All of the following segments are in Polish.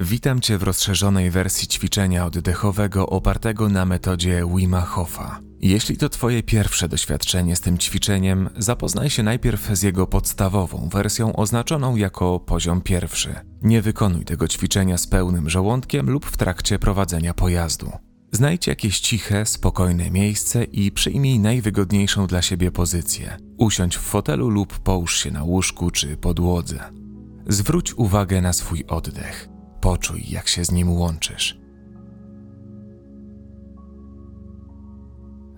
Witam Cię w rozszerzonej wersji ćwiczenia oddechowego opartego na metodzie Wima Hofa. Jeśli to Twoje pierwsze doświadczenie z tym ćwiczeniem, zapoznaj się najpierw z jego podstawową wersją oznaczoną jako poziom pierwszy. Nie wykonuj tego ćwiczenia z pełnym żołądkiem lub w trakcie prowadzenia pojazdu. Znajdź jakieś ciche, spokojne miejsce i przyjmij najwygodniejszą dla siebie pozycję. Usiądź w fotelu lub połóż się na łóżku czy podłodze. Zwróć uwagę na swój oddech. Poczuj, jak się z nim łączysz.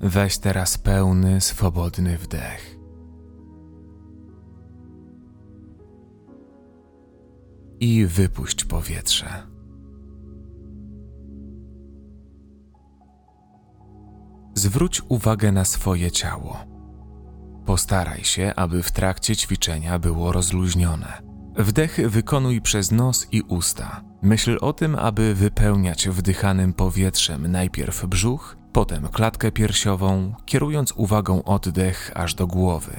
Weź teraz pełny, swobodny wdech. I wypuść powietrze. Zwróć uwagę na swoje ciało. Postaraj się, aby w trakcie ćwiczenia było rozluźnione. Wdechy wykonuj przez nos i usta. Myśl o tym, aby wypełniać wdychanym powietrzem najpierw brzuch, potem klatkę piersiową, kierując uwagą oddech aż do głowy.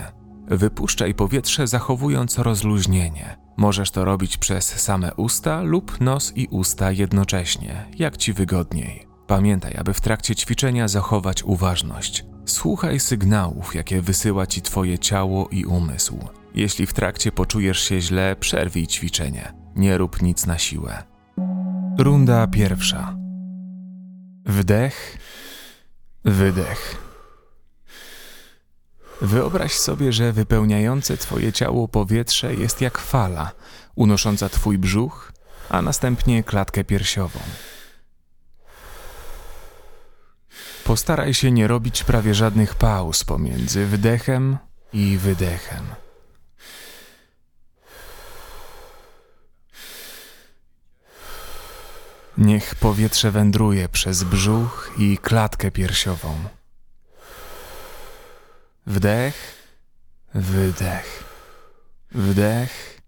Wypuszczaj powietrze, zachowując rozluźnienie. Możesz to robić przez same usta lub nos i usta jednocześnie, jak ci wygodniej. Pamiętaj, aby w trakcie ćwiczenia zachować uważność. Słuchaj sygnałów, jakie wysyła ci Twoje ciało i umysł. Jeśli w trakcie poczujesz się źle, przerwij ćwiczenie. Nie rób nic na siłę. Runda pierwsza. Wdech, wydech. Wyobraź sobie, że wypełniające Twoje ciało powietrze jest jak fala, unosząca Twój brzuch, a następnie klatkę piersiową. Postaraj się nie robić prawie żadnych pauz pomiędzy wdechem i wydechem. Niech powietrze wędruje przez brzuch i klatkę piersiową. Wdech, wydech, wdech,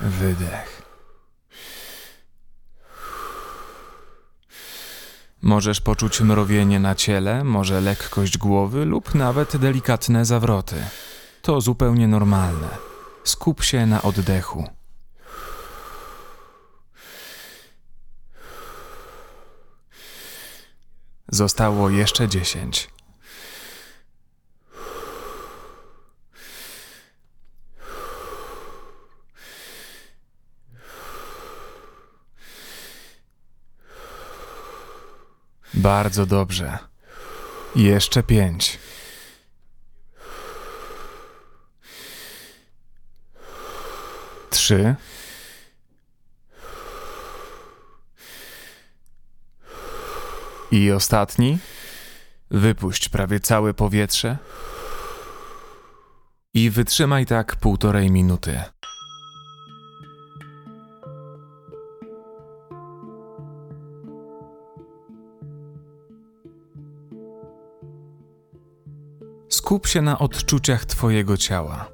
wydech. Możesz poczuć mrowienie na ciele, może lekkość głowy lub nawet delikatne zawroty. To zupełnie normalne. Skup się na oddechu. Zostało jeszcze dziesięć. Bardzo dobrze. Jeszcze pięć. Trzy. I ostatni. Wypuść prawie całe powietrze. I wytrzymaj tak półtorej minuty. Skup się na odczuciach Twojego ciała.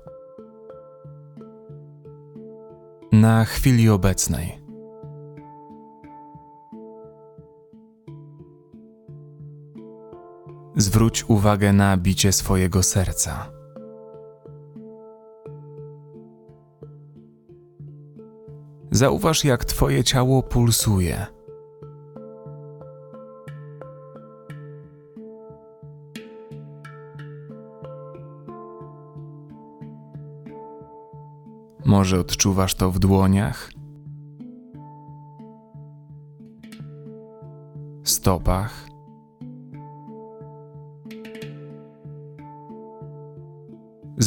Na chwili obecnej. Zwróć uwagę na bicie swojego serca. Zauważ, jak Twoje ciało pulsuje. Może odczuwasz to w dłoniach, stopach,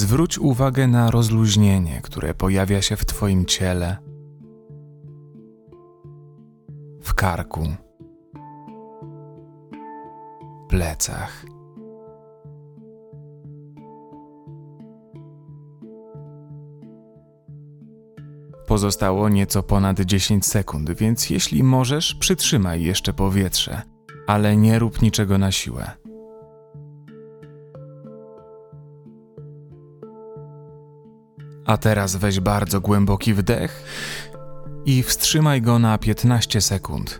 Zwróć uwagę na rozluźnienie, które pojawia się w Twoim ciele, w karku, plecach. Pozostało nieco ponad 10 sekund, więc jeśli możesz, przytrzymaj jeszcze powietrze, ale nie rób niczego na siłę. A teraz weź bardzo głęboki wdech i wstrzymaj go na 15 sekund.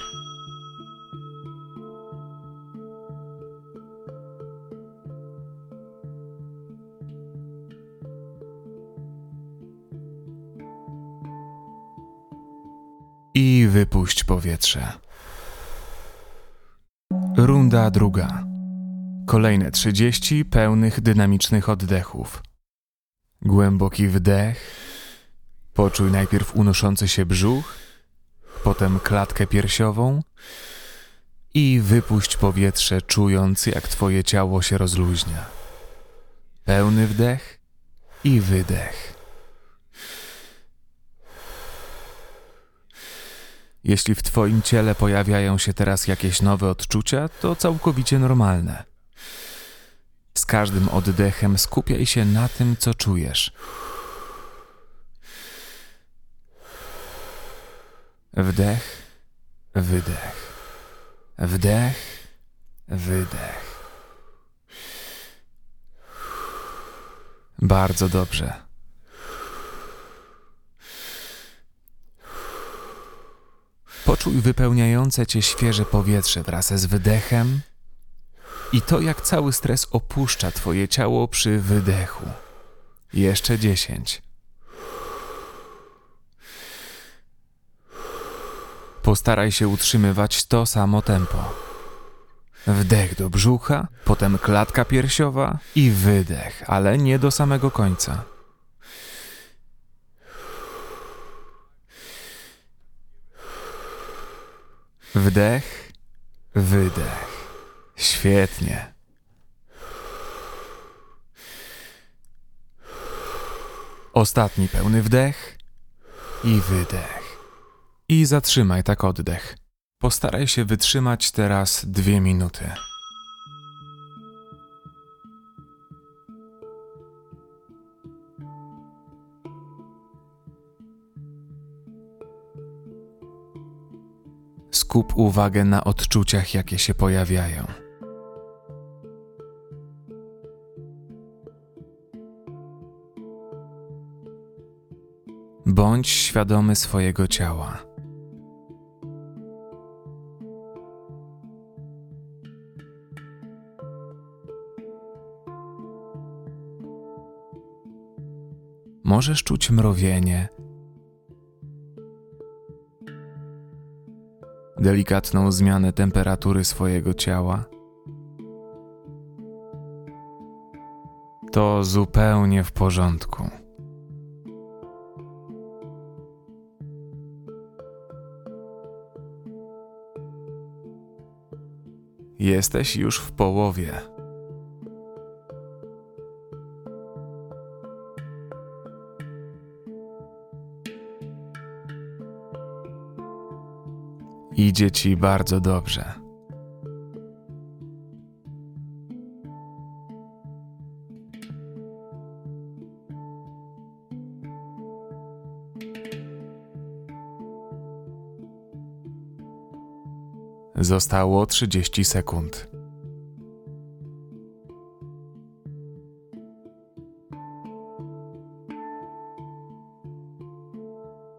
I wypuść powietrze. Runda druga. Kolejne 30 pełnych, dynamicznych oddechów. Głęboki wdech. Poczuj najpierw unoszący się brzuch, potem klatkę piersiową i wypuść powietrze, czując jak Twoje ciało się rozluźnia. Pełny wdech i wydech. Jeśli w Twoim ciele pojawiają się teraz jakieś nowe odczucia, to całkowicie normalne. Z każdym oddechem skupiaj się na tym, co czujesz. Wdech, wydech. Wdech, wydech. Bardzo dobrze. Poczuj wypełniające cię świeże powietrze wraz z wydechem i to, jak cały stres opuszcza twoje ciało przy wydechu. Jeszcze dziesięć. Postaraj się utrzymywać to samo tempo. Wdech do brzucha, potem klatka piersiowa i wydech, ale nie do samego końca. Wdech, wydech. Świetnie. Ostatni pełny wdech i wydech. I zatrzymaj tak oddech. Postaraj się wytrzymać teraz dwie minuty. Skup uwagę na odczuciach, jakie się pojawiają. Bądź świadomy swojego ciała. Możesz czuć mrowienie, delikatną zmianę temperatury swojego ciała. To zupełnie w porządku. Jesteś już w połowie. Idzie ci bardzo dobrze. Zostało 30 sekund.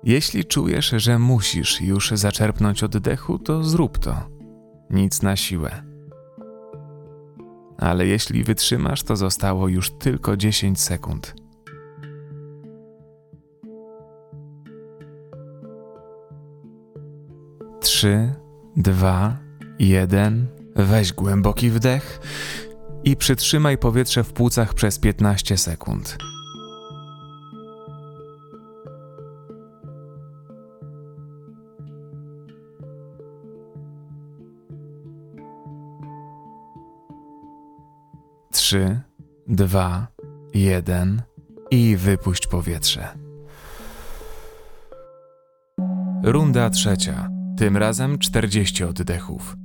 Jeśli czujesz, że musisz już zaczerpnąć oddechu, to zrób to. Nic na siłę. Ale jeśli wytrzymasz, to zostało już tylko 10 sekund. Trzy, dwa, jeden. Weź głęboki wdech i przytrzymaj powietrze w płucach przez 15 sekund. Trzy, dwa, jeden i wypuść powietrze. Runda trzecia. Tym razem 40 oddechów.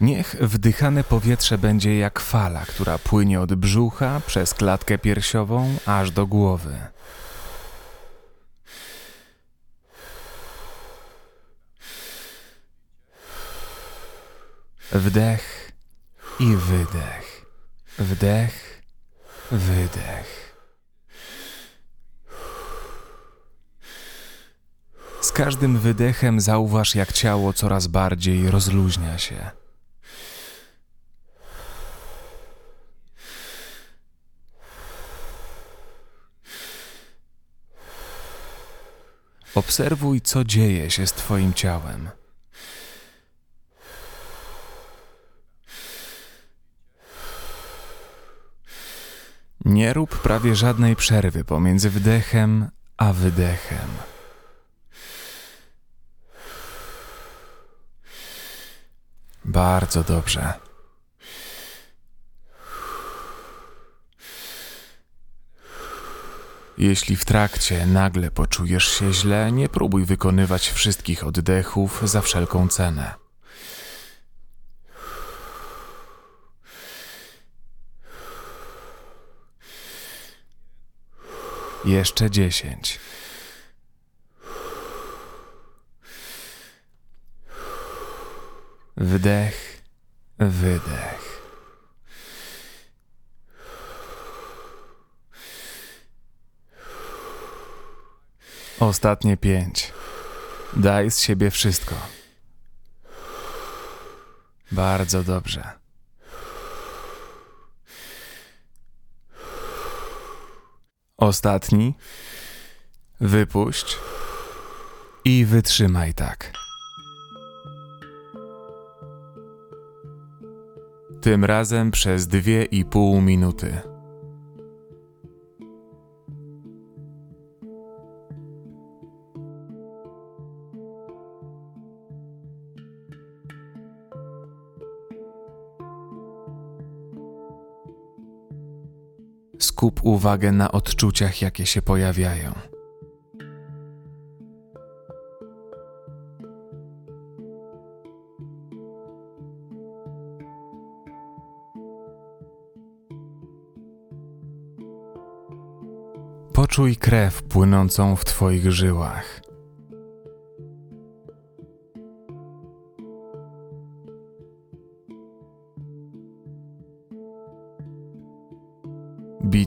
Niech wdychane powietrze będzie jak fala, która płynie od brzucha przez klatkę piersiową aż do głowy. Wdech i wydech. Wdech, wydech. Z każdym wydechem zauważ, jak ciało coraz bardziej rozluźnia się. Obserwuj, co dzieje się z Twoim ciałem. Nie rób prawie żadnej przerwy pomiędzy wdechem a wydechem. Bardzo dobrze. Jeśli w trakcie nagle poczujesz się źle, nie próbuj wykonywać wszystkich oddechów za wszelką cenę. Jeszcze dziesięć. Wdech, wydech. Ostatnie pięć. Daj z siebie wszystko. Bardzo dobrze. Ostatni. Wypuść. I wytrzymaj tak. Tym razem przez dwie i pół minuty. Skup uwagę na odczuciach, jakie się pojawiają. Poczuj krew płynącą w Twoich żyłach.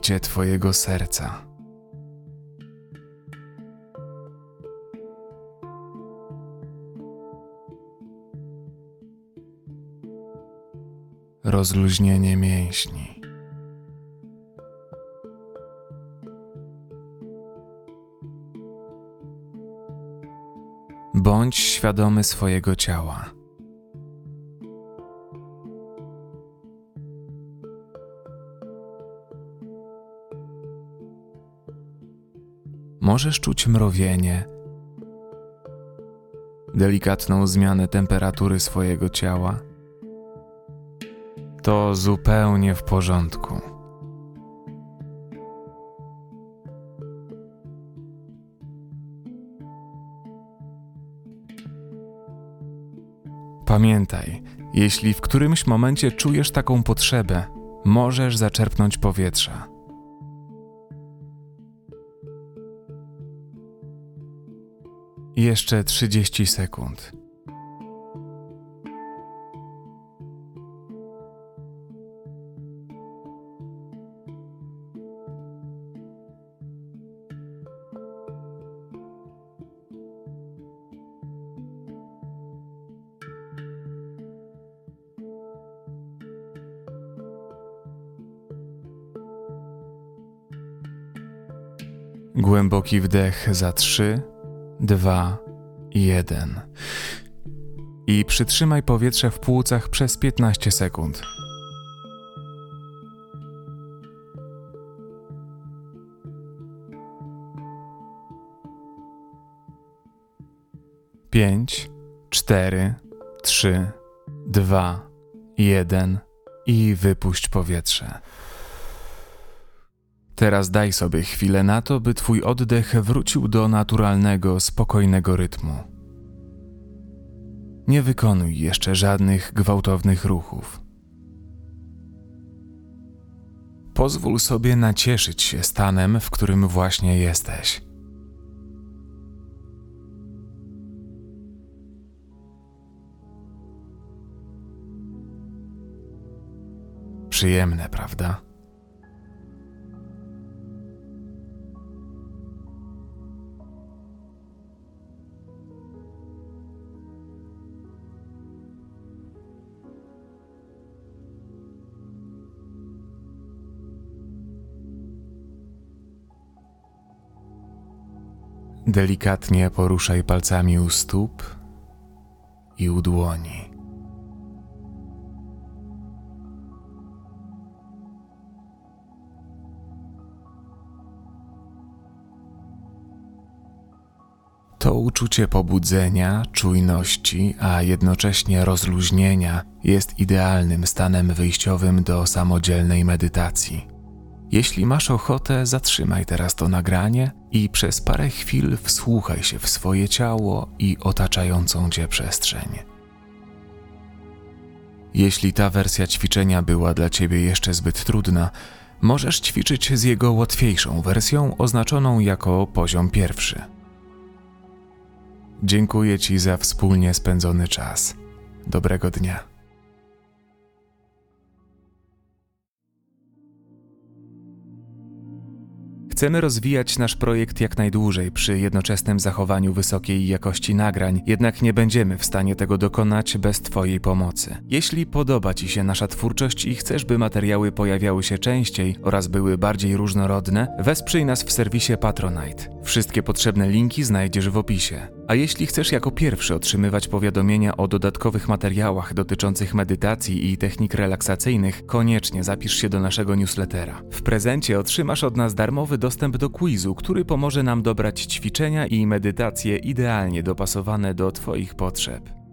Bicie Twojego serca. Rozluźnienie mięśni. Bądź świadomy swojego ciała. Możesz czuć mrowienie, delikatną zmianę temperatury swojego ciała. To zupełnie w porządku. Pamiętaj, jeśli w którymś momencie czujesz taką potrzebę, możesz zaczerpnąć powietrza. Jeszcze 30 sekund. Głęboki wdech za 3, 2, 1. I przytrzymaj powietrze w płucach przez 15 sekund. Pięć, cztery, trzy, dwa, jeden i wypuść powietrze. Teraz daj sobie chwilę na to, by twój oddech wrócił do naturalnego, spokojnego rytmu. Nie wykonuj jeszcze żadnych gwałtownych ruchów. Pozwól sobie nacieszyć się stanem, w którym właśnie jesteś. Przyjemne, prawda? Delikatnie poruszaj palcami u stóp i u dłoni. To uczucie pobudzenia, czujności, a jednocześnie rozluźnienia jest idealnym stanem wyjściowym do samodzielnej medytacji. Jeśli masz ochotę, zatrzymaj teraz to nagranie i przez parę chwil wsłuchaj się w swoje ciało i otaczającą cię przestrzeń. Jeśli ta wersja ćwiczenia była dla ciebie jeszcze zbyt trudna, możesz ćwiczyć z jego łatwiejszą wersją oznaczoną jako poziom pierwszy. Dziękuję Ci za wspólnie spędzony czas. Dobrego dnia. Chcemy rozwijać nasz projekt jak najdłużej przy jednoczesnym zachowaniu wysokiej jakości nagrań, jednak nie będziemy w stanie tego dokonać bez Twojej pomocy. Jeśli podoba Ci się nasza twórczość i chcesz, by materiały pojawiały się częściej oraz były bardziej różnorodne, wesprzyj nas w serwisie Patronite. Wszystkie potrzebne linki znajdziesz w opisie. A jeśli chcesz jako pierwszy otrzymywać powiadomienia o dodatkowych materiałach dotyczących medytacji i technik relaksacyjnych, koniecznie zapisz się do naszego newslettera. W prezencie otrzymasz od nas darmowy dostęp do quizu, który pomoże nam dobrać ćwiczenia i medytacje idealnie dopasowane do Twoich potrzeb.